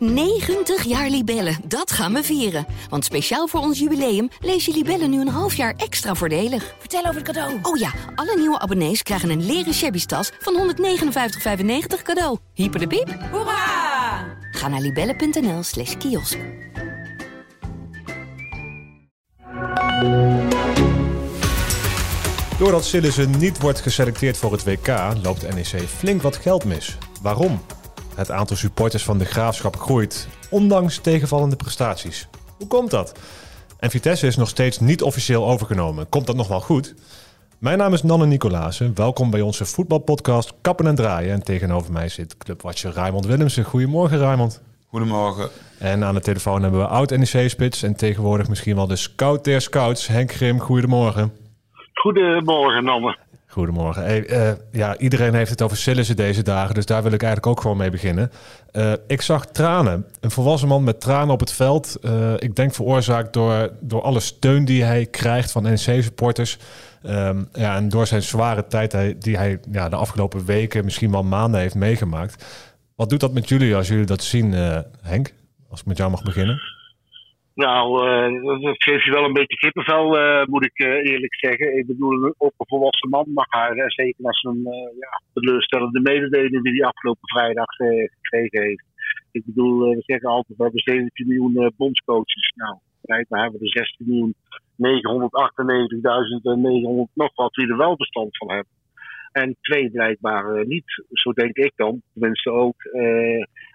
90 jaar Libellen, dat gaan we vieren. Want speciaal voor ons jubileum lees je Libellen nu een half jaar extra voordelig. Vertel over het cadeau. Oh ja, alle nieuwe abonnees krijgen een leren shabby tas van 159,95 cadeau. Hyper de piep. Hoera! Ga naar libellen.nl slash kiosk. Doordat Sillissen niet wordt geselecteerd voor het WK, loopt NEC flink wat geld mis. Waarom? Het aantal supporters van de Graafschap groeit, ondanks tegenvallende prestaties. Hoe komt dat? En Vitesse is nog steeds niet officieel overgenomen. Komt dat nog wel goed? Mijn naam is Nanne Nicolaasen. Welkom bij onze voetbalpodcast Kappen en Draaien. En tegenover mij zit clubwatcher Raymond Willemsen. Goedemorgen Raymond. Goedemorgen. En aan de telefoon hebben we oud-NEC-spits en tegenwoordig misschien wel de scout der scouts, Henk Grim. Goedemorgen. Goedemorgen, Nanne. Goedemorgen. Eh, ja, iedereen heeft het over Sillissen deze dagen, dus daar wil ik eigenlijk ook gewoon mee beginnen. Eh, ik zag tranen. Een volwassen man met tranen op het veld. Eh, ik denk veroorzaakt door, door alle steun die hij krijgt van NEC-supporters. Ehm, ja, en door zijn zware tijd die hij ja, de afgelopen weken, misschien wel maanden heeft meegemaakt. Wat doet dat met jullie als jullie dat zien, Henk? Als ik met jou mag beginnen. Nou, dat geeft je wel een beetje kippenvel, uh, moet ik uh, eerlijk zeggen. Ik bedoel, ook een volwassen man mag haar, zeker als een ja, teleurstellende mededeling die hij afgelopen vrijdag gekregen heeft. Ik bedoel, we zeggen altijd, we hebben 17 miljoen bondscoaches. Nou, blijkbaar hebben we er 16 miljoen 998.900 nog wat die er wel bestand van hebben. En twee blijkbaar niet, zo denk ik dan. Tenminste ook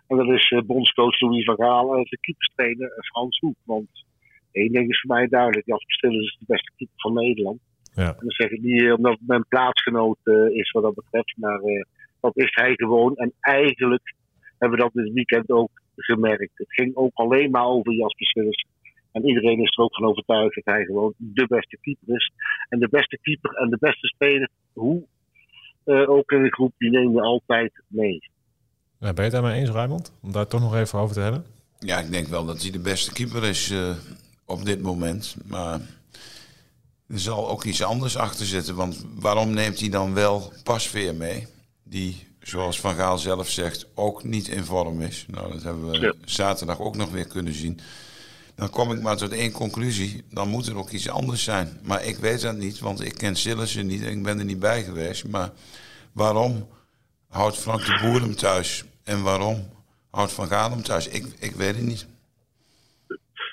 en dat is uh, bondscoach Louis van Gaal en de keeperstrainer uh, Frans Hoek. Want één ding is voor mij duidelijk. Jasper Stille is de beste keeper van Nederland. Ja. En dan zeg ik niet omdat mijn plaatsgenoot uh, is wat dat betreft. Maar dat is hij gewoon. En eigenlijk hebben we dat dit weekend ook gemerkt. Het ging ook alleen maar over Jasper Stille. En iedereen is er ook van overtuigd dat hij gewoon de beste keeper is. En de beste keeper en de beste speler, hoe ook in de groep, die neem je altijd mee. Ja, ben je het daarmee eens, Raymond? Om daar toch nog even over te hebben? Ja, ik denk wel dat hij de beste keeper is uh, op dit moment. Maar er zal ook iets anders achter zitten. Want waarom neemt hij dan wel Pasveer mee? Die, zoals Van Gaal zelf zegt, ook niet in vorm is. Nou, dat hebben we zaterdag ook nog weer kunnen zien. Dan kom ik maar tot één conclusie. Dan moet er ook iets anders zijn. Maar ik weet dat niet, want ik ken Sillissen niet en ik ben er niet bij geweest. Maar waarom houdt Frank de Boer hem thuis? En waarom houdt Van Gaal hem thuis? Ik, ik weet het niet.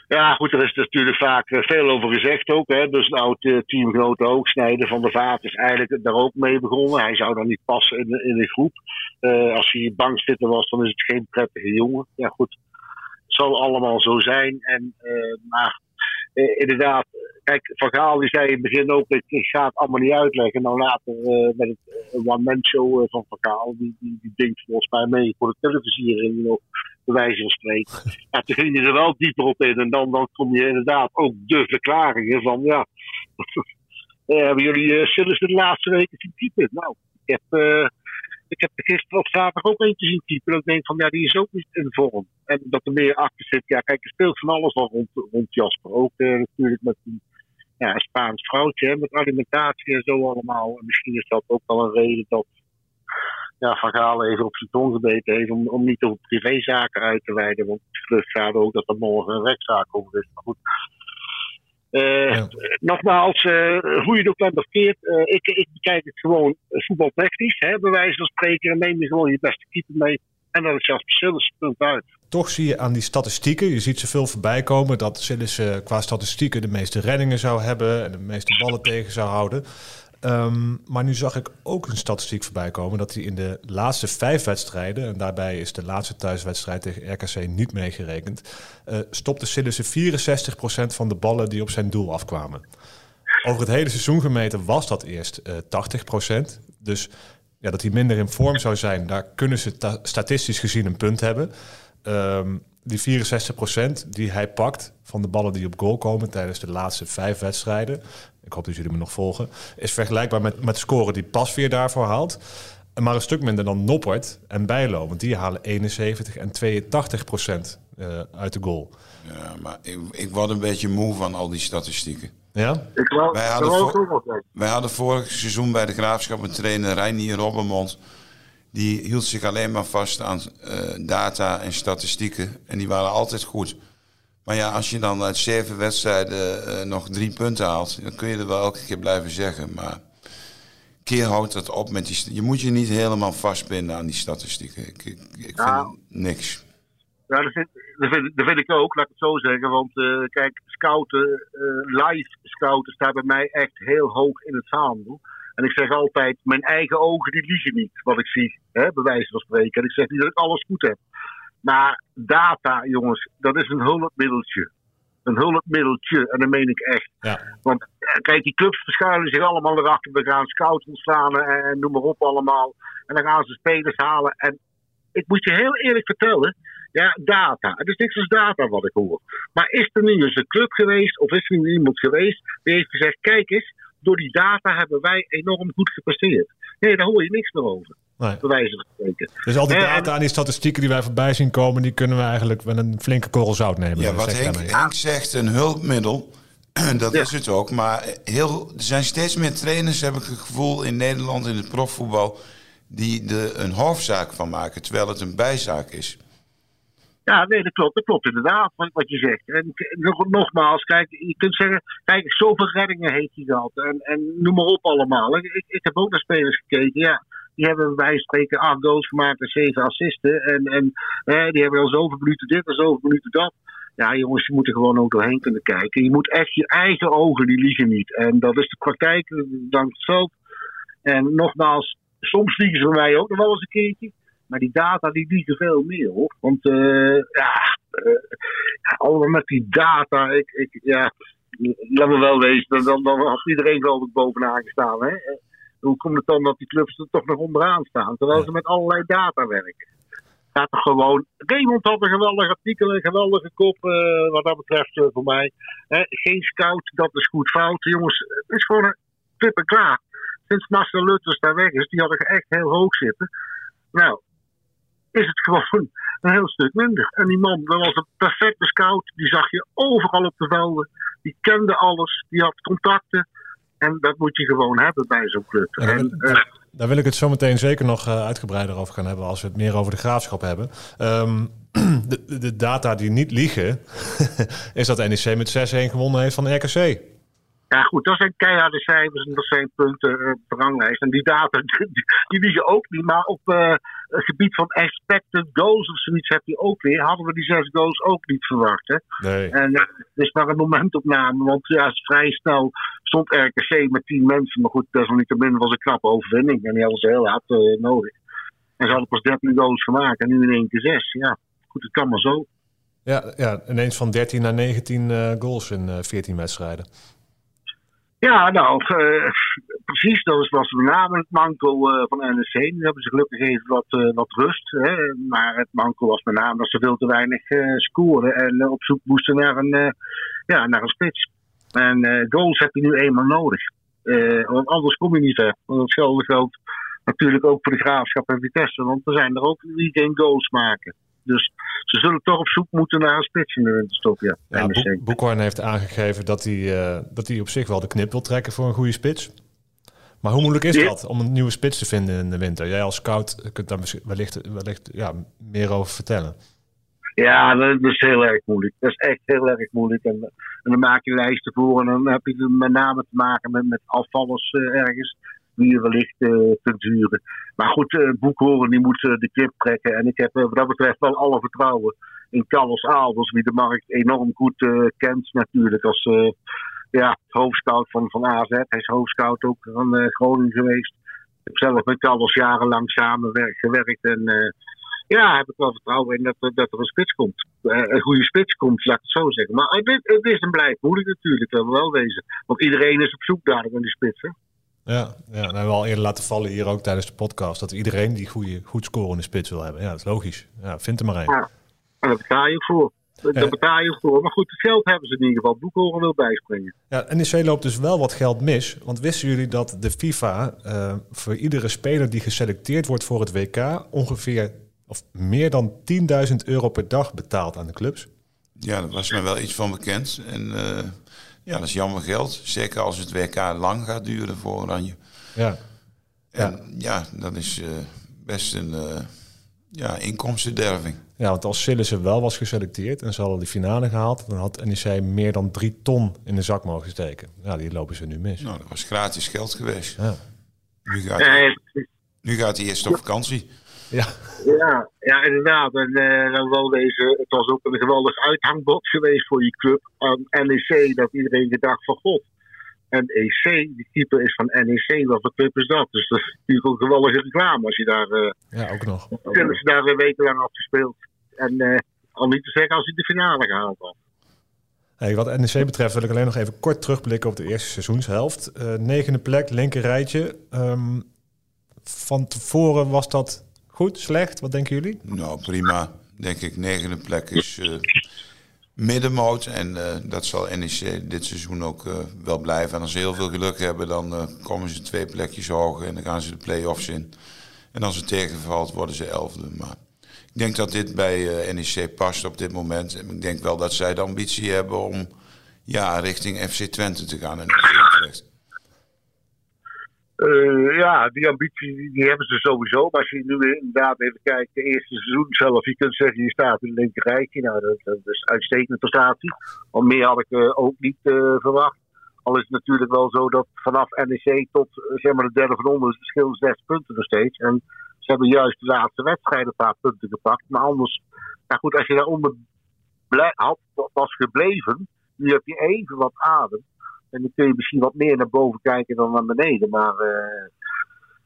Ja, goed, er is natuurlijk vaak eh, veel over gezegd ook. Hè. Dus een oud uh, teamgenoot ook, Snijden van der Vaart, is eigenlijk daar ook mee begonnen. Hij zou dan niet passen in de, in de groep. Uh, als hij bankzitter was, dan is het geen prettige jongen. Ja, goed. Het zal allemaal zo zijn. En, maar inderdaad, kijk, Van Gaal die zei in het begin ook, ik, ik ga het allemaal niet uitleggen. Nou later uh, met het uh, one-man show van Van Gaal, die, die, die denkt volgens mij mee voor de televisie, you know, bij wijze van spreken. Ja, toen ging je er wel dieper op in en dan, dan kom je inderdaad ook de verklaringen van, ja, hebben jullie uh, de laatste weken zien typen? Nou, ik heb ik heb er gisteren of zaterdag ook eentje zien. Dat ik denk van ja, die is ook niet in vorm. En dat er meer achter zit. Ja, kijk, er speelt van alles al rond, rond Jasper. Ook eh, natuurlijk met een ja, Spaans vrouwtje, met alimentatie en zo allemaal. En misschien is dat ook wel een reden dat ja, Van Gaal even op zijn tong gebeten heeft om, om niet over privézaken uit te wijden. Want het gaat ook dat er morgen een rechtszaak over is. Maar goed, uh, Nogmaals, uh, hoe je het ook bent uh, ik, ik bekijk het gewoon voetbaltechnisch. Hè, bij wijze van spreken, en neem je gewoon je beste keeper mee. En dan is zelfs Sillis punt uit. Toch zie je aan die statistieken, je ziet zoveel voorbij komen dat Sillis qua statistieken de meeste reddingen zou hebben en de meeste ballen tegen zou houden. Um, maar nu zag ik ook een statistiek voorbij komen dat hij in de laatste vijf wedstrijden, en daarbij is de laatste thuiswedstrijd tegen RKC niet meegerekend, uh, stopte Sillissen 64% van de ballen die op zijn doel afkwamen. Over het hele seizoen gemeten was dat eerst uh, eh, 80%. Dus ja, dat hij minder in vorm zou zijn, daar kunnen ze statistisch gezien een punt hebben. Um, die 64% die hij pakt van de ballen die op goal komen tijdens de laatste vijf wedstrijden, ik hoop dat jullie me nog volgen, is vergelijkbaar met, met de score die Pasveer daarvoor haalt. Maar een stuk minder dan Noppert en Bijlo, want die halen 71 en 82 procent uh, uit de goal. Ja, maar ik, ik word een beetje moe van al die statistieken. Ja? Ik wou, wij, hadden voor, wij hadden vorig seizoen bij de Graafschap een trainer, Reinier Robbermond. Die hield zich alleen maar vast aan eh, data en statistieken. En die waren altijd goed. Maar ja, als je dan uit zeven wedstrijden eh, nog drie punten haalt, dan kun je er wel elke keer blijven zeggen. Maar keer houdt dat op met die. Je moet je niet helemaal vastbinden aan die statistieken. Ik, ik, ik vind niks. Ja, dat vind, dat, vind, dat vind, ik ook, laat ik het zo zeggen. Want uh, kijk, scouten, live scouten staat bij mij echt heel hoog in het vaandel. En ik zeg altijd, mijn eigen ogen die liegen niet, wat ik zie, hè, bij wijze van spreken. En ik zeg niet dat ik alles goed heb. Maar data, jongens, dat is een hulpmiddeltje. Een hulpmiddeltje, en dat meen ik echt. Ja. Want kijk, die clubs verschuilen zich allemaal erachter. We gaan scouts ontslaan en, en noem maar op allemaal. En dan gaan ze spelers halen. En ik moet je heel eerlijk vertellen, ja, data. Het is niks als data wat ik hoor. Maar is er nu eens een club geweest, of is er nu iemand geweest die heeft gezegd: kijk eens, door die data hebben wij enorm goed gepresteerd. Nee, daar hoor je niks meer over. Nee. Bij wijze van spreken. Dus al die data en die statistieken die wij voorbij zien komen, die kunnen we eigenlijk met een flinke korrel zout nemen. Ja, wat Henk, Henk zegt, een hulpmiddel. Dat is het ook. Maar heel, er zijn steeds meer trainers, heb ik het gevoel, in Nederland in het profvoetbal, die er een hoofdzaak van maken, terwijl het een bijzaak is. Ja, nee, dat klopt. Dat klopt inderdaad, wat, wat je zegt. En nog, nogmaals, kijk, je kunt zeggen, kijk, zoveel reddingen heeft hij gehad. En, en noem maar op allemaal. Ik, ik, heb ook naar spelers gekeken, ja. Die hebben bij spreken acht goals gemaakt en zeven assisten. En, en die hebben al zoveel minuten dit en zoveel minuten dat. Ja, jongens, je moet er gewoon ook doorheen kunnen kijken. Je moet echt je eigen ogen, die liegen niet. En dat is de praktijk, dank het veld. En nogmaals, soms liegen ze bij mij ook nog wel eens een keertje. Maar die data die liegen veel meer hoor. Want uh, ja, uh, allemaal met die data, ik, ik, ja, laat me wel wezen, dan, dan had iedereen ik bovenaan gestaan. Hè? Eh, hoe komt het dan dat die clubs er toch nog onderaan staan, terwijl ze met allerlei data werken? Gaat toch gewoon. Raymond had een geweldig artikel, een geweldige kop, uh, wat dat betreft uh, voor mij. geen scout, dat is goed fout. Jongens, het is gewoon een tip en klaar. Sinds Marcel Lutters daar weg is, die hadden echt heel hoog zitten. Nou, is het gewoon een heel stuk minder. En die man, dat was een perfecte scout. Die zag je overal op de velden. Die kende alles. Die had contacten. En dat moet je gewoon hebben bij zo'n club. En, uh, daar wil ik het zo meteen zeker nog uh, uitgebreider over gaan hebben als we het meer over de graafschap hebben. Um, de, de, data die niet liegen, is dat NEC met 6-1 gewonnen heeft van de RKC. Ja, goed, dat zijn keiharde cijfers en dat zijn punten uh, belangrijks. En die data, die, die liegen ook niet. Maar op uh, het gebied van expected goals of zoiets heb je ook weer. Hadden we die zes goals ook niet verwacht. Hè? Nee. En het is maar een momentopname. Want ja, vrij snel stond RKC met tien mensen. Maar goed, desalniettemin was een knappe overwinning. En die hadden ze heel hard uh, nodig. En ze hadden pas 13 goals gemaakt. En nu in één keer zes. Ja, goed, het kan maar zo. Ja, ja ineens van 13 naar 19 uh, goals in uh, 14 wedstrijden. Ja, nou, precies. Dat was met name het manco uh, van NEC. Nu hebben ze gelukkig even wat, uh, wat rust. Hè? Maar het manco was met name dat ze veel te weinig scoren. En op zoek moesten naar een, ja, naar een spits. En goals heb je nu eenmaal nodig. want anders kom je niet ver. Want hetzelfde geldt natuurlijk ook voor de Graafschap en Vitesse. Want er zijn er ook die geen goals maken. Dus ze zullen toch op zoek moeten naar een spits in de winterstop. Ja, ja Boekhorn heeft aangegeven dat hij, uh, dat hij op zich wel de knip wil trekken voor een goede spits. Maar hoe moeilijk is dat om een nieuwe spits te vinden in de winter? Jij als scout kunt daar wellicht, wellicht ja, meer over vertellen. Ja, dat is heel erg moeilijk. Dat is echt heel erg moeilijk. En, en dan maak je lijsten voor en dan heb je met name te maken met, met afvallers uh, ergens die je wellicht uh, kunt huren. Maar goed, uh, Boekhoren die moet de kip trekken. En ik heb wat dat betreft wel alle vertrouwen in Carlos Aalders, wie de markt enorm goed kent natuurlijk. Als ja, hoofdscout van, van AZ. Hij is hoofdscout ook van Groningen geweest. Ik heb zelf met Carlos jarenlang samen gewerkt. En ja, heb ik wel vertrouwen in dat, dat er een spits komt. een goede spits komt, laat ik het zo zeggen. Maar het, het is en blijft moeilijk natuurlijk, dat we wel wezen. Want iedereen is op zoek daar naar die spits. Hè? Ja, ja, en we hebben al eerder laten vallen hier ook tijdens de podcast dat iedereen die goede, goed scorende spits wil hebben. Ja, dat is logisch. Ja, vind er maar één. Ja, en daar betaal je voor. Daar betaal je voor. Maar goed, het geld hebben ze in ieder geval. Boekhoren wil bijspringen. Ja, NEC loopt dus wel wat geld mis. Want wisten jullie dat de FIFA uh, voor iedere speler die geselecteerd wordt voor het WK ongeveer of meer dan 10.000 euro per dag betaalt aan de clubs? Ja, daar was mij wel iets van bekend. En uh, ja, dat is jammer geld. Zeker als het WK lang gaat duren voor Oranje. Ja. En ja, ja dat is uh, best een uh, ja, inkomstenderving. Ja, want als Sillissen wel was geselecteerd en ze hadden de finale gehaald, dan had NEC meer dan drie ton in de zak mogen steken. Ja, die lopen ze nu mis. Nou, dat was gratis geld geweest. Ja. Nu, gaat hij, nu gaat hij eerst op vakantie. Ja, ja, ja inderdaad. En uh, dan wel deze, het was ook een geweldig uithangbod geweest voor die club. Aan NEC, dat iedereen gedacht van god. NEC, die keeper is van NEC, wat voor club is dat? Dus dat is natuurlijk een geweldige reclame als je daar... Uh, ja, ook nog. Kunnen ze daar een week lang afgespeeld. En uh, al niet te zeggen als hij de finale gehaald had. Hey, wat NEC betreft wil ik alleen nog even kort terugblikken op de eerste seizoenshelft. Uh, negende plek, linker rijtje. Um, van tevoren was dat goed, slecht? Wat denken jullie? Nou, prima. Denk ik, negende plek is uh, middenmoot. En uh, dat zal NEC dit seizoen ook uh, wel blijven. En als ze heel veel geluk hebben, dan komen ze twee plekjes hoger. En dan gaan ze de play-offs in. En als het tegenvalt, worden ze elfde. Maar ik denk dat dit bij NEC past op dit moment. En ik denk wel dat zij de ambitie hebben om ja, richting FC Twente te gaan. Uh, ja, die ambitie die hebben ze sowieso. Maar als je nu inderdaad even kijkt, de eerste seizoen zelf, je kunt zeggen, je staat in het linkerrijtje. Nou, dat, is uitstekende prestatie. Al meer had ik uh, ook niet verwacht. Al is het natuurlijk wel zo dat vanaf NEC tot zeg maar de derde van onder het verschil zes punten nog steeds. En ze hebben juist de laatste wedstrijden een paar punten gepakt. Maar anders, nou goed, als je daaronder had, was gebleven, nu heb je even wat adem. En dan kun je misschien wat meer naar boven kijken dan naar beneden. Maar uh,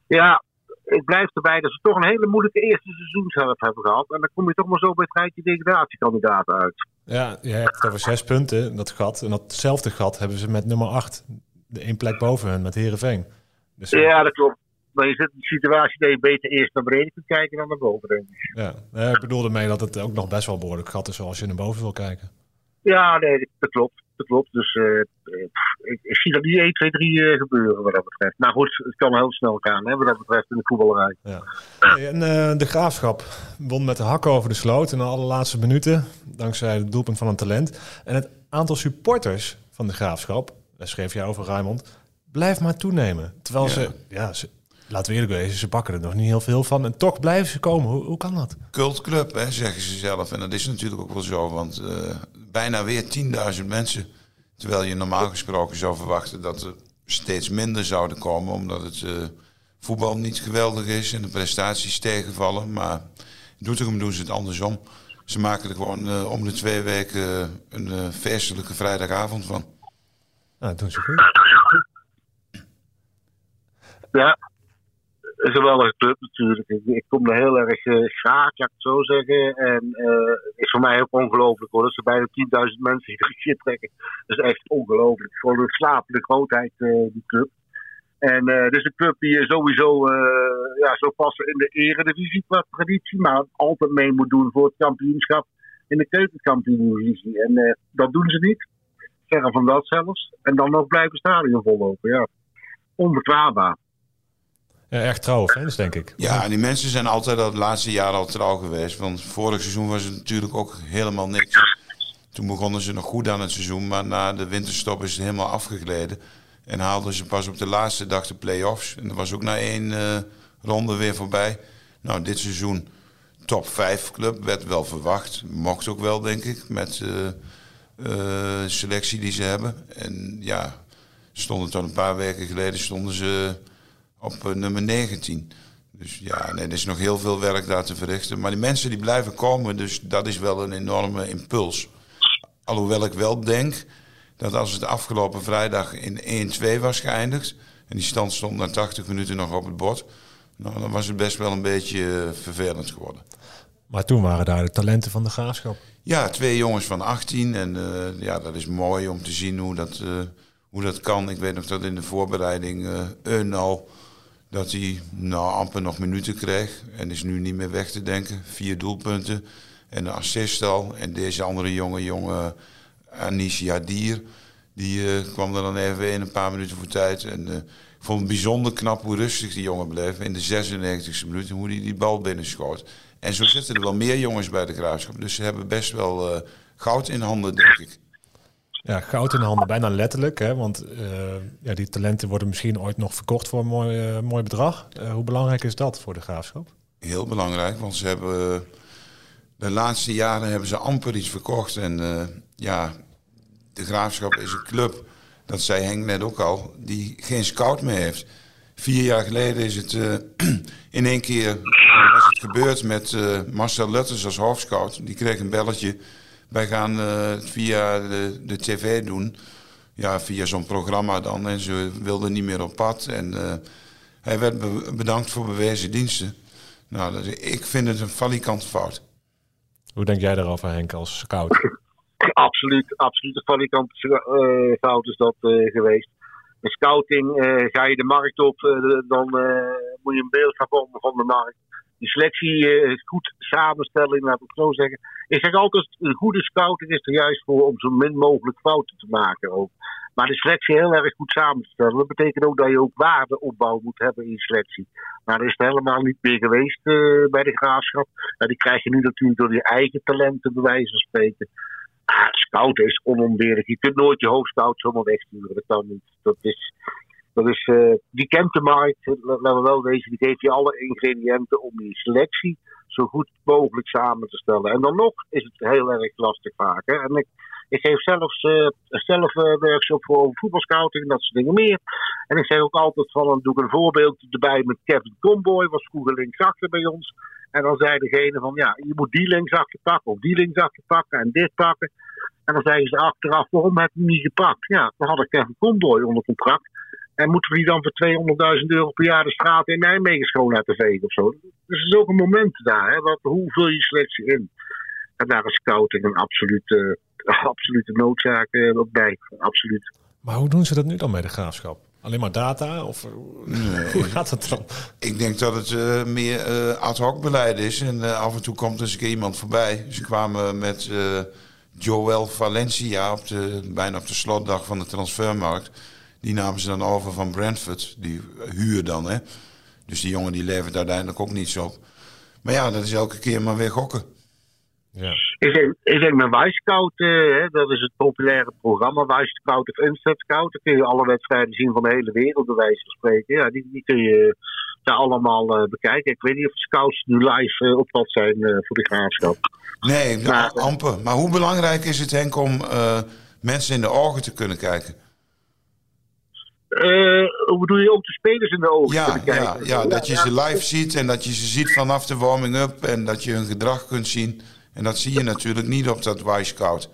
ja, ik blijf erbij dat ze toch een hele moeilijke eerste seizoenshelft hebben gehad. En dan kom je toch maar zo bij het rijtje degradatiekandidaten uit. Ja, je hebt het over zes punten, dat gat. En datzelfde gat hebben ze met nummer acht. De één plek boven hen, met Herenveen. Dus, ja, dat klopt. Maar je zit in de situatie dat je beter eerst naar beneden kunt kijken dan naar boven, denk ik. Ja, ik bedoelde mee dat het ook nog best wel behoorlijk gat is als je naar boven wil kijken. Ja, nee, dat klopt dat klopt. Dus uh, ik, ik, zie dat niet 1, 2, 3 uh, gebeuren wat dat betreft. Maar goed, het kan heel snel gaan hè, wat dat betreft in de voetballerij. Ja. Hey, en uh, de Graafschap won met de hakken over de sloot in de allerlaatste minuten. Dankzij het doelpunt van een talent. En het aantal supporters van de Graafschap, daar schreef jij over Raymond, blijft maar toenemen. Terwijl ja. ze, ja, ze, laten we eerlijk wezen, ze pakken er nog niet heel veel van. En toch blijven ze komen. Hoe, hoe kan dat? Cultclub, hè, zeggen ze zelf. En dat is natuurlijk ook wel zo, want uh, bijna weer 10.000 mensen. Terwijl je normaal gesproken zou verwachten dat er steeds minder zouden komen, omdat het uh, voetbal niet geweldig is en de prestaties tegenvallen. Maar in Doetinchem doen ze het andersom. Ze maken er gewoon uh, om de twee weken een uh, feestelijke vrijdagavond van. Nou, dat doen ze goed. Ja, een geweldige club natuurlijk. Ik, kom er heel erg uh, graag, ja, ik het zo zeggen. En uh, het is voor mij ook ongelooflijk hoor. Dat ze bijna 10.000 mensen hier trekken. Dat is echt ongelooflijk. Gewoon een slapende grootheid, uh, die club. En uh, is een club die sowieso ja, zo passen in de eredivisie qua traditie. Maar altijd mee moet doen voor het kampioenschap in de keukenkampioen-divisie. En dat doen ze niet. Verre van dat zelfs. En dan nog blijven stadion vollopen. Ja. Onbetrouwbaar. Echt trouwe fans, denk ik. Ja, en die mensen zijn altijd al het laatste jaar al trouw geweest. Want vorig seizoen was het natuurlijk ook helemaal niks. Toen begonnen ze nog goed aan het seizoen, maar na de winterstop is het helemaal afgegleden. En haalden ze pas op de laatste dag de play-offs. En dat was ook na één uh, ronde weer voorbij. Nou, dit seizoen top 5 club, werd wel verwacht. Mocht ook wel, denk ik, met de uh, uh, selectie die ze hebben. En ja, stonden tot een paar weken geleden stonden ze op uh, nummer 19. Dus ja, nee, er is nog heel veel werk daar te verrichten. Maar die mensen die blijven komen, dus dat is wel een enorme impuls. Alhoewel ik wel denk dat als het afgelopen vrijdag in 1-2 was geëindigd... en die stand stond na 80 minuten nog op het bord... Nou, dan was het best wel een beetje uh, vervelend geworden. Maar toen waren daar de talenten van de graafschap. Ja, twee jongens van 18. En uh, ja, dat is mooi om te zien hoe dat, uh, hoe dat kan. Ik weet nog dat in de voorbereiding uh, Eunal dat hij nou amper nog minuten kreeg. En is nu niet meer weg te denken. Vier doelpunten en een assist al. En deze andere jonge jonge Anis Yadir, die uh, kwam er dan even in een paar minuten voor tijd. En uh, ik vond het bijzonder knap hoe rustig die jongen bleef. In de 96e minuut, hoe hij die bal binnenschoot. En zo zitten er wel meer jongens bij de Graafschap. Dus ze hebben best wel goud in handen, denk ik. Ja, goud in de handen, bijna letterlijk. Hè? Want uh, ja, die talenten worden misschien ooit nog verkocht voor een mooi, uh, mooi bedrag. Uh, hoe belangrijk is dat voor de graafschap? heel belangrijk, want ze hebben de laatste jaren hebben ze amper iets verkocht. En ja, de Graafschap is een club, dat zei Henk net ook al, die geen scout meer heeft. Vier jaar geleden is het in één keer was het gebeurd met Marcel Lutters als hoofdscout. Die kreeg een belletje. Wij gaan het via de, de tv doen ja, via zo'n programma dan. En ze wilden niet meer op pad. En uh, hij werd bedankt voor bewezen diensten. Nou, dat, ik vind het een falikante fout. Hoe denk jij daarover, Henk, als scout? absoluut, absoluut een falikante uh, fout is dat uh, geweest. In scouting ga je de markt op, dan moet je een beeld gaan vormen van de markt. Die selectie goed samenstelling, laat ik zo zeggen. Ik zeg altijd, een goede scouting is er juist voor om zo min mogelijk fouten te maken. Ook. Maar de selectie heel erg goed samen te stellen. Dat betekent ook dat je ook waardeopbouw moet hebben in selectie. Maar dat is het helemaal niet meer geweest uh, bij de graafschap. Nou, die krijg je nu natuurlijk door je eigen talenten, bij wijze van spreken. Ah, is onontbeerlijk. Je kunt nooit je hoofdscout zomaar wegsturen. Dat kan niet. Dat is, dat uh, die kent de markt, laten we wel wezen. Die geeft je alle ingrediënten om je selectie zo goed mogelijk samen te stellen. En dan nog is het heel erg lastig vaak. Hè? En ik, ik geef zelfs uh, zelf uh, workshop voor voetbalscouting en dat soort dingen meer. En ik zeg ook altijd van, dan doe ik een voorbeeld erbij met Kevin Comboy, was vroeger linksachter bij ons. En dan zei degene van, ja, je moet die linksachter pakken of die linksachter pakken en dit pakken. En dan zeggen ze achteraf, waarom heb je hem niet gepakt? Ja, dan had ik Kevin Comboy onder contract. En moeten we die dan voor 200.000 euro per jaar de straat in Nijmegen schoon laten vegen of zo? Dus er is ook een moment daar. Hè? Wat, hoe vul je selectie in? En daar is scouting een absolute, uh, absolute noodzaak uh, bij. Absoluut. Maar hoe doen ze dat nu dan bij de graafschap? Alleen maar data? Of hoe gaat dat dan? Ik denk dat het uh, meer ad hoc beleid is. En af en toe komt er eens een keer iemand voorbij. Ze kwamen met Joel Valencia op de, bijna op de slotdag van de transfermarkt. Die namen ze dan over van Brentford. Die huur dan, hè. Dus die jongen die levert uiteindelijk ook niets op. Maar ja, dat is elke keer maar weer gokken. Ja. Ik, zeg, ik met Wijscout, uh, dat is het populaire programma, Wijscout of Instant Scout. Dan kun je alle wedstrijden zien van de hele wereld, bij wijze van spreken. Ja, die, die kun je daar allemaal uh, bekijken. Ik weet niet of de scouts nu live uh, op pad zijn voor de graafschap. Nee, maar, amper. Maar hoe belangrijk is het, Henk, om mensen in de ogen te kunnen kijken? Uh, hoe bedoel je ook de spelers in de ogen ja, te kijken? Ja, ja, dat je ze live ziet en dat je ze ziet vanaf de warming-up en dat je hun gedrag kunt zien. En dat zie je natuurlijk niet op dat Y-scout.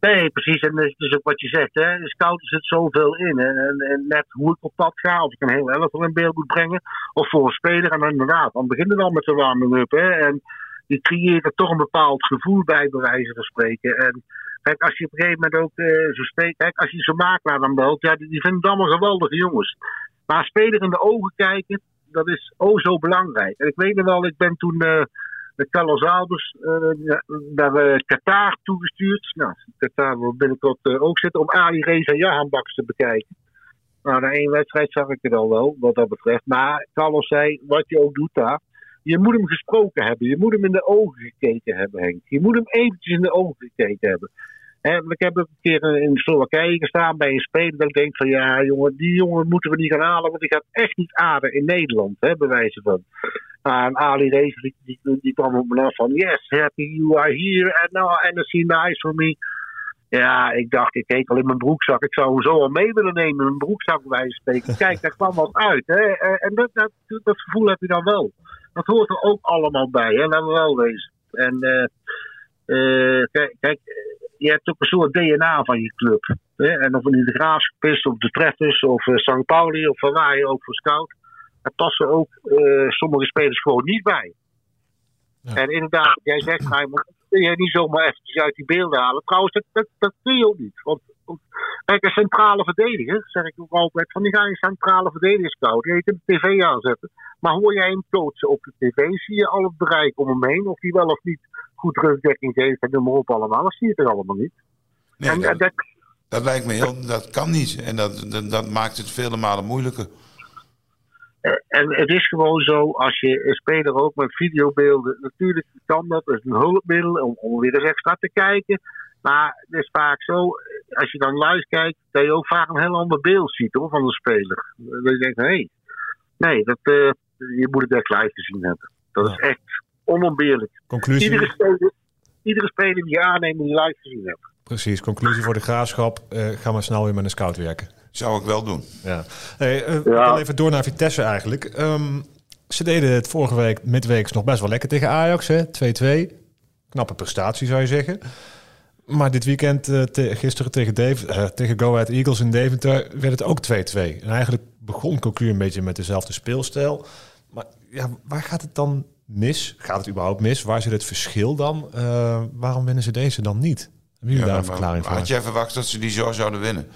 Nee, precies. En dat is dus ook wat je zegt. Hè. De scout zit zoveel in. En, en, en, net hoe ik op pad ga, of ik een heel elftal in beeld moet brengen. Of voor een speler. En inderdaad, dan beginnen we al met de warming-up. En je creëert er toch een bepaald gevoel bij, bij wijze van spreken. En Kijk, als je op een gegeven moment ook uh, zo steekt, kijk, als je zo'n makelaar dan belt, ja, die, die vinden het allemaal geweldige jongens. Maar speler in de ogen kijken, dat is oh zo belangrijk. En ik weet nog wel, ik ben toen uh, met Carlos Albers uh, naar Qatar toegestuurd. Nou, Qatar wil binnenkort ook zitten om Ali Reza Jahan Baks te bekijken. Nou, na één wedstrijd zag ik het al wel, wat dat betreft. Maar Carlos zei, wat je ook doet daar, je moet hem gesproken hebben. Je moet hem in de ogen gekeken hebben, Henk. Je moet hem eventjes in de ogen gekeken hebben ik heb een keer in Slowakije gestaan bij een speler dat ik denk van ja jongen, die jongen moeten we niet gaan halen, want die gaat echt niet aarden in Nederland, hè, bij wijze van. Uh, en Ali Rees die, kwam op me af van yes, happy you are here and now see nice for me. Ja, ik dacht, ik keek al in mijn broekzak. Ik zou hem zo al mee willen nemen in mijn broekzak bij wijze van spreken. Kijk, daar kwam wat uit. Hè? En dat, dat, dat gevoel heb je dan wel. Dat hoort er ook allemaal bij, hè? laten we wel wezen. En uh, uh, kijk, kijk je hebt ook een soort DNA van je club. Hè? En of het de Graafschap is, of de Treffers, of uh, St. Pauli, of van waar je ook voor scout. Daar passen ook uh, sommige spelers gewoon niet bij. Ja. En inderdaad, jij zegt, hij kun je niet zomaar eventjes uit die beelden halen. Trouwens, dat, dat, dat kun je ook niet. Want, kijk, een centrale verdediger, zeg ik ook altijd, van die ga je centrale verdediger scouten. Je kunt de tv aanzetten. Maar hoor jij hem coachen op de tv, zie je al het bereik om hem heen, of die wel of niet goed rugdekking geeft en noem maar op allemaal. Dat zie je er allemaal niet. Nee, en, dat, dat, dat, lijkt me heel, dat kan niet. En dat, dat, dat maakt het vele malen moeilijker. Eh, en het is gewoon zo, als je een speler ook met videobeelden, natuurlijk kan dat, dat is een hulpmiddel om, om weer eens extra te kijken. Maar het is vaak zo, als je dan live kijkt, dat je ook vaak een heel ander beeld ziet van de speler. Dat je denkt, hé, hey, nee, dat, uh, je moet het echt live gezien hebben. Dat is echt onontbeerlijk. Conclusie? Iedere speler, iedere speler die je aanneemt, die live gezien hebt. Precies, conclusie voor de graafschap. Eh, ga maar snel weer met een scout werken. Zou ik wel doen. Ja. Hey, eh, Ja. even door naar Vitesse eigenlijk. Ehm, ze deden het vorige week midweeks nog best wel lekker tegen Ajax, hè? 2-2. Knappe prestatie zou je zeggen. Maar dit weekend, eh, te- gisteren tegen, Dave, eh, tegen Go Ahead Eagles in Deventer, werd het ook 2-2. En eigenlijk begon Cocu een beetje met dezelfde speelstijl. Maar ja, waar gaat het dan mis? Gaat het überhaupt mis? Waar zit het verschil dan? Eh, waarom winnen ze deze dan niet? Hebben jullie daar een verklaring voor? Had jij verwacht dat ze die zo zouden winnen?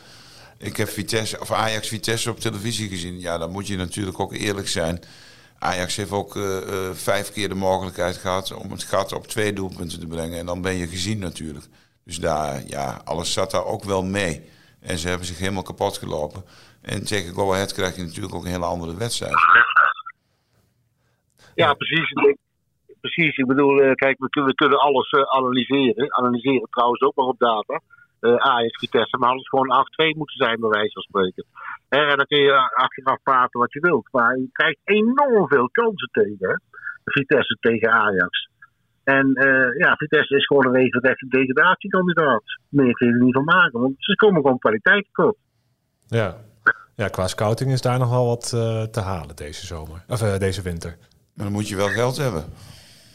Ik heb Vitesse, of Ajax Vitesse op televisie gezien. Ja, dan moet je natuurlijk ook eerlijk zijn. Ajax heeft ook vijf keer de mogelijkheid gehad om het gat op twee doelpunten te brengen. En dan ben je gezien natuurlijk. Dus daar, ja, alles zat daar ook wel mee. En ze hebben zich helemaal kapot gelopen. En tegen Go Ahead krijg je natuurlijk ook een hele andere wedstrijd. Ja, precies. Precies, ik bedoel, eh, kijk, we kunnen, we kunnen alles eh, analyseren. Analyseren trouwens ook nog op data. Eh Ajax, Vitesse, maar alles gewoon 8-2 moeten zijn, bij wijze van spreken. En dan kun je achteraf praten wat je wilt. Maar je krijgt enorm veel kansen tegen? Vitesse tegen Ajax. En eh, ja, Vitesse is gewoon een regelrechte degradatiekandidaat. Meer kun je er niet van maken, want ze komen gewoon kwaliteit tekort. Ja. ja, qua scouting is daar nog wel wat eh, te halen deze zomer. Of eh, deze winter. Maar dan moet je wel geld hebben.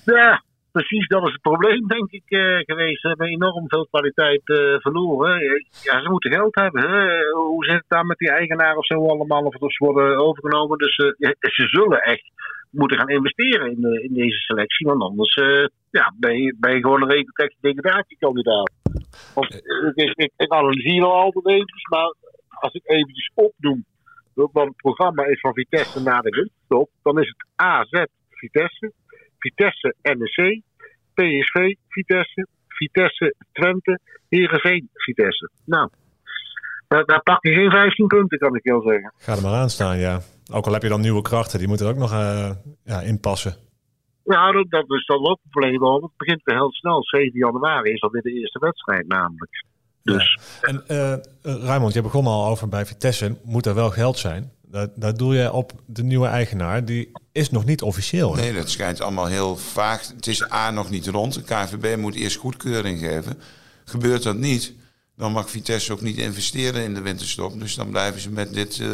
Ja, precies, dat is het probleem, denk ik, eh, geweest. Ze hebben enorm veel kwaliteit eh, verloren. Ja, ze moeten geld hebben. Hè? Hoe zit het daar met die eigenaren of zo allemaal? Of dat ze worden overgenomen. Dus eh, ze zullen echt moeten gaan investeren in, de- in deze selectie. Want anders eh, ja, ben, je, ben je gewoon een regelrechte degradatiekandidaat. Want eh, ik, ik, ik analyseer al altijd eventjes, maar als ik eventjes opnoem wat het programma is van Vitesse na de ruststop, dan is het AZ Vitesse, Vitesse NEC, PSV Vitesse, Vitesse Twente, Heerenveen Vitesse. Nou, daar, daar pak je geen 15 punten, kan ik heel zeggen. Ga er maar aan staan, ja. Ook al heb je dan nieuwe krachten, die moeten er ook nog eh, ja, inpassen. Nou, dat, dat is dan ook een probleem, want het begint weer heel snel. 7 januari is alweer de eerste wedstrijd namelijk. Dus En eh eh, Raymond, je begon al over bij Vitesse, moet er wel geld zijn. Daar, daar doe je op de nieuwe eigenaar, die is nog niet officieel. hè? Nee, dat schijnt allemaal heel vaag. Het is A nog niet rond. De KNVB moet eerst goedkeuring geven. Gebeurt dat niet, dan mag Vitesse ook niet investeren in de winterstop. Dus dan blijven ze met dit eh,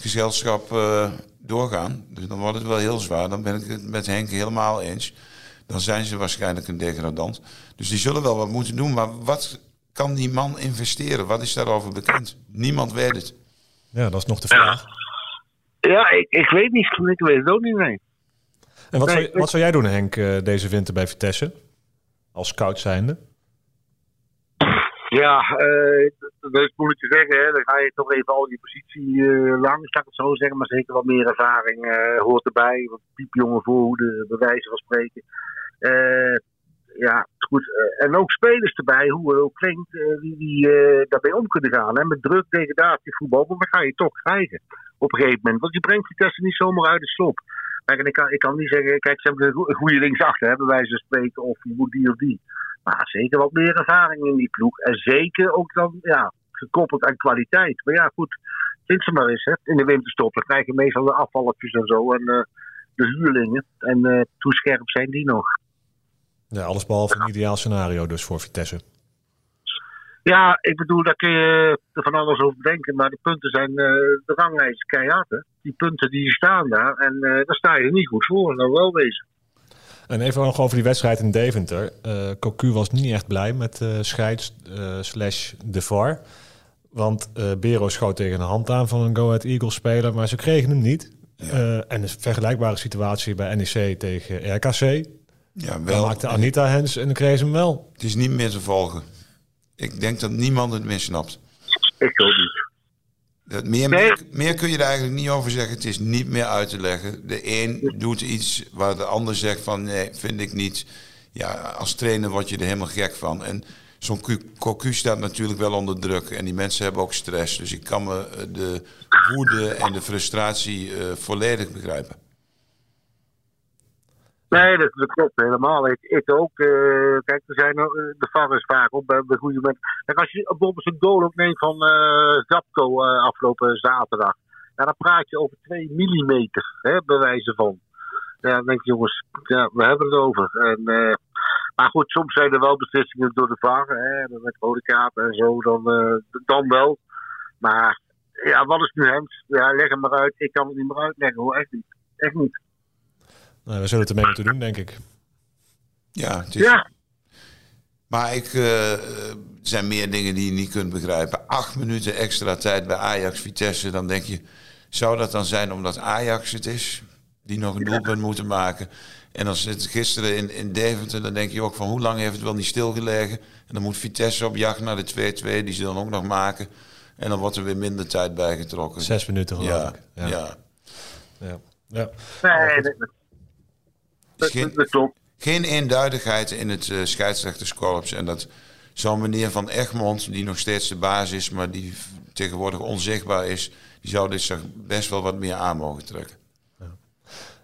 gezelschap eh, doorgaan. Dus dan wordt het wel heel zwaar. Dan ben ik het met Henk helemaal eens. Dan zijn ze waarschijnlijk een degradant. Dus die zullen wel wat moeten doen. Maar wat kan die man investeren? Wat is daarover bekend? Niemand weet het. Ja, dat is nog de vraag. ja, ik, ik weet niet. Ik weet het ook niet, nee. En wat, Nee, zou, wat zou jij doen, Henk, eh, deze winter bij Vitesse? Als scout zijnde? Ja, eh, dat is moeilijk te zeggen. Dan ga je toch even al je positie eh, langs, zal ik het zo zeggen. Maar zeker wat meer ervaring eh, hoort erbij. Wat piepjonge voorhoede, bij wijze van spreken. Ja, goed. en ook spelers erbij, hoe het ook klinkt, die, die daarbij om kunnen gaan. Hè. Met druk, degradatievoetbal, maar dat ga je toch krijgen. Op een gegeven moment. Want je brengt Vitesse niet zomaar uit de slop. Ik kan, ik kan niet zeggen, kijk, ze hebben een goe- een goede linksachter, hè, bij van spreken. Of je die of die. Maar zeker wat meer ervaring in die ploeg. En zeker ook dan, ja, gekoppeld aan kwaliteit. Maar ja, goed, vind ze maar eens, hè. In de winterstop, dan krijg je meestal de afvalletjes en zo. En eh, de huurlingen. En eh hoe scherp zijn die nog? Ja, alles behalve een ideaal scenario dus voor Vitesse. Ja, ik bedoel, daar kun je er van alles over denken. Maar de punten zijn, eh, de ranglijst keihard, hè. Die punten die staan daar. En daar sta je er niet goed voor, dat wel wezen. En even nog over die wedstrijd in Deventer. Eh Cocu was niet echt blij met eh scheids eh, slash de VAR. Want eh Bero schoot tegen de hand aan van een Go Ahead Eagles speler, maar ze kregen hem niet. Eh, en een vergelijkbare situatie bij NEC tegen RKC. Ja, Wel, wel. maakte Anita Hens en dan kregen ze hem wel. Het is niet meer te volgen. Ik denk dat niemand het meer snapt. Ik ook niet. Meer, Nee. meer, kun je er eigenlijk niet over zeggen. Het is niet meer uit te leggen. De een doet iets waar de ander zegt van nee, vind ik niet. Ja, als trainer word je er helemaal gek van. En zo'n Cu- Cocu staat natuurlijk wel onder druk. En die mensen hebben ook stress. Dus ik kan me eh, de woede en de frustratie eh, volledig begrijpen. Nee, dat, klopt helemaal. Ik, ook. eh, kijk, er zijn, eh, de is vaak op bij, bij goede mensen. Kijk, als je bijvoorbeeld een goal opneemt van eh Zapko eh, afgelopen zaterdag. Ja, dan praat je over 2 millimeter, hè, bij wijze van. Ja, dan denk ik, jongens, ja, we hebben het over. En, eh, maar goed, soms zijn er wel beslissingen door de VAR, hè, met rode kaarten en zo, dan, eh, dan wel. Maar ja, wat is nu Hens? Ja, leg hem maar uit. Ik kan het niet meer uitleggen hoor, echt niet. Echt niet. Nou, we zullen het ermee moeten doen, denk ik. Ja, het is... Ja, Maar ik, eh, er zijn meer dingen die je niet kunt begrijpen. Acht minuten extra tijd bij Ajax Vitesse. Dan denk je, zou dat dan zijn omdat Ajax het is? Die nog een doelpunt moeten maken. En dan zit gisteren in, in Deventer. Dan denk je ook van hoe lang heeft het wel niet stilgelegen. En dan moet Vitesse op jacht naar de 2-2. Die ze dan ook nog maken. En dan wordt er weer minder tijd bijgetrokken. Zes minuten geloof ja, ik. ja. Ja. Nee, Geen- dat klopt. geen eenduidigheid in het eh scheidsrechterskorps. En dat zo'n meneer van Egmond, die nog steeds de baas is, maar die tegenwoordig onzichtbaar is, die zou dit zich best wel wat meer aan mogen trekken.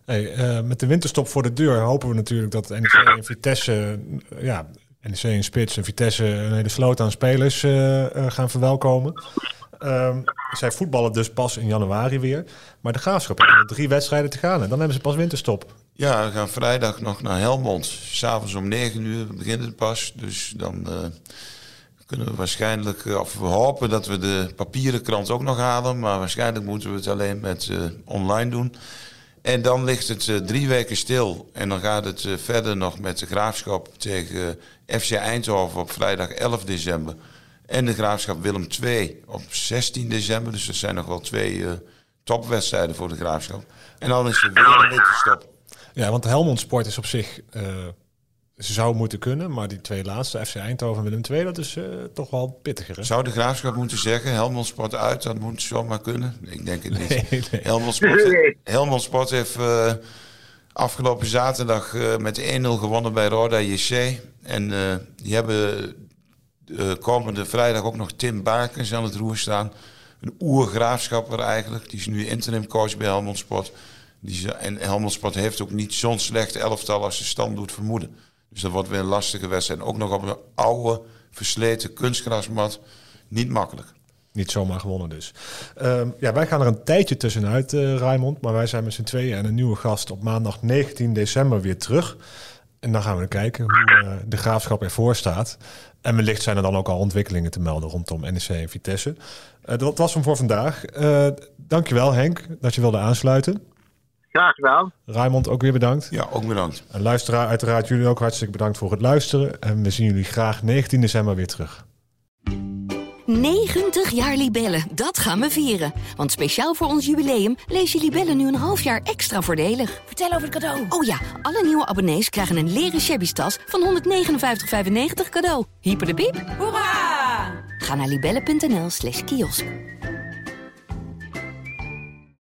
Hey, eh, met de winterstop voor de deur hopen we natuurlijk dat NEC en Vitesse, ja, NEC in spits en Vitesse een hele sloot aan spelers eh, gaan verwelkomen. Ehm, zij voetballen dus pas in januari weer. Maar de graafschap heeft nog drie wedstrijden te gaan en dan hebben ze pas winterstop. Ja, we gaan vrijdag nog naar Helmond. S'avonds om 9 uur begint het pas. Dus dan eh, kunnen we waarschijnlijk, eh, of we hopen dat we de papieren krant ook nog halen. Maar waarschijnlijk moeten we het alleen met eh, online doen. En dan ligt het drie weken stil. En dan gaat het verder nog met de graafschap tegen FC Eindhoven op vrijdag 11 december. En de graafschap Willem II op 16 december. Dus dat zijn nog wel twee topwedstrijden voor de graafschap. En dan is er weer een winterstop. Ja, want Helmond Sport is op zich, eh, ze zou moeten kunnen. Maar die twee laatste, FC Eindhoven en Willem II, dat is eh, toch wel pittiger. Hè? Zou de graafschap moeten zeggen, Helmond Sport uit, dat moet zomaar kunnen? Ik denk het niet. Nee, nee. Helmond, Sport, Helmond Sport heeft eh, afgelopen zaterdag eh, met 1-0 gewonnen bij Roda JC. En eh, die hebben eh, komende vrijdag ook nog Tim Bakens aan het roer staan. Een oergraafschapper eigenlijk. Die is nu interim coach bij Helmond Sport. Die, en Helmond heeft ook niet zo'n slecht elftal als de stand doet vermoeden. Dus dat wordt weer een lastige wedstrijd. Ook nog op een oude, versleten kunstgrasmat. Niet makkelijk. Niet zomaar gewonnen dus. Ehm, ja, wij gaan er een tijdje tussenuit, eh Raymond. Maar wij zijn met z'n tweeën en een nieuwe gast op maandag 19 december weer terug. En dan gaan we kijken hoe eh, de graafschap ervoor staat. En wellicht zijn er dan ook al ontwikkelingen te melden rondom NEC en Vitesse. Eh, dat was hem voor vandaag. Dankjewel Henk dat je wilde aansluiten. Graag gedaan. Raymond ook weer bedankt. Ja, ook bedankt. En luisteraar, uiteraard jullie ook hartstikke bedankt voor het luisteren. En we zien jullie graag 19 december weer terug. 90 jaar Libellen, dat gaan we vieren. Want speciaal voor ons jubileum lees je Libellen nu een half jaar extra voordelig. Vertel over het cadeau. Oh ja, alle nieuwe abonnees krijgen een leren shabby tas van 159,95 cadeau. Hyper de piep. Hoera! Ga naar libellen.nl slash kiosk.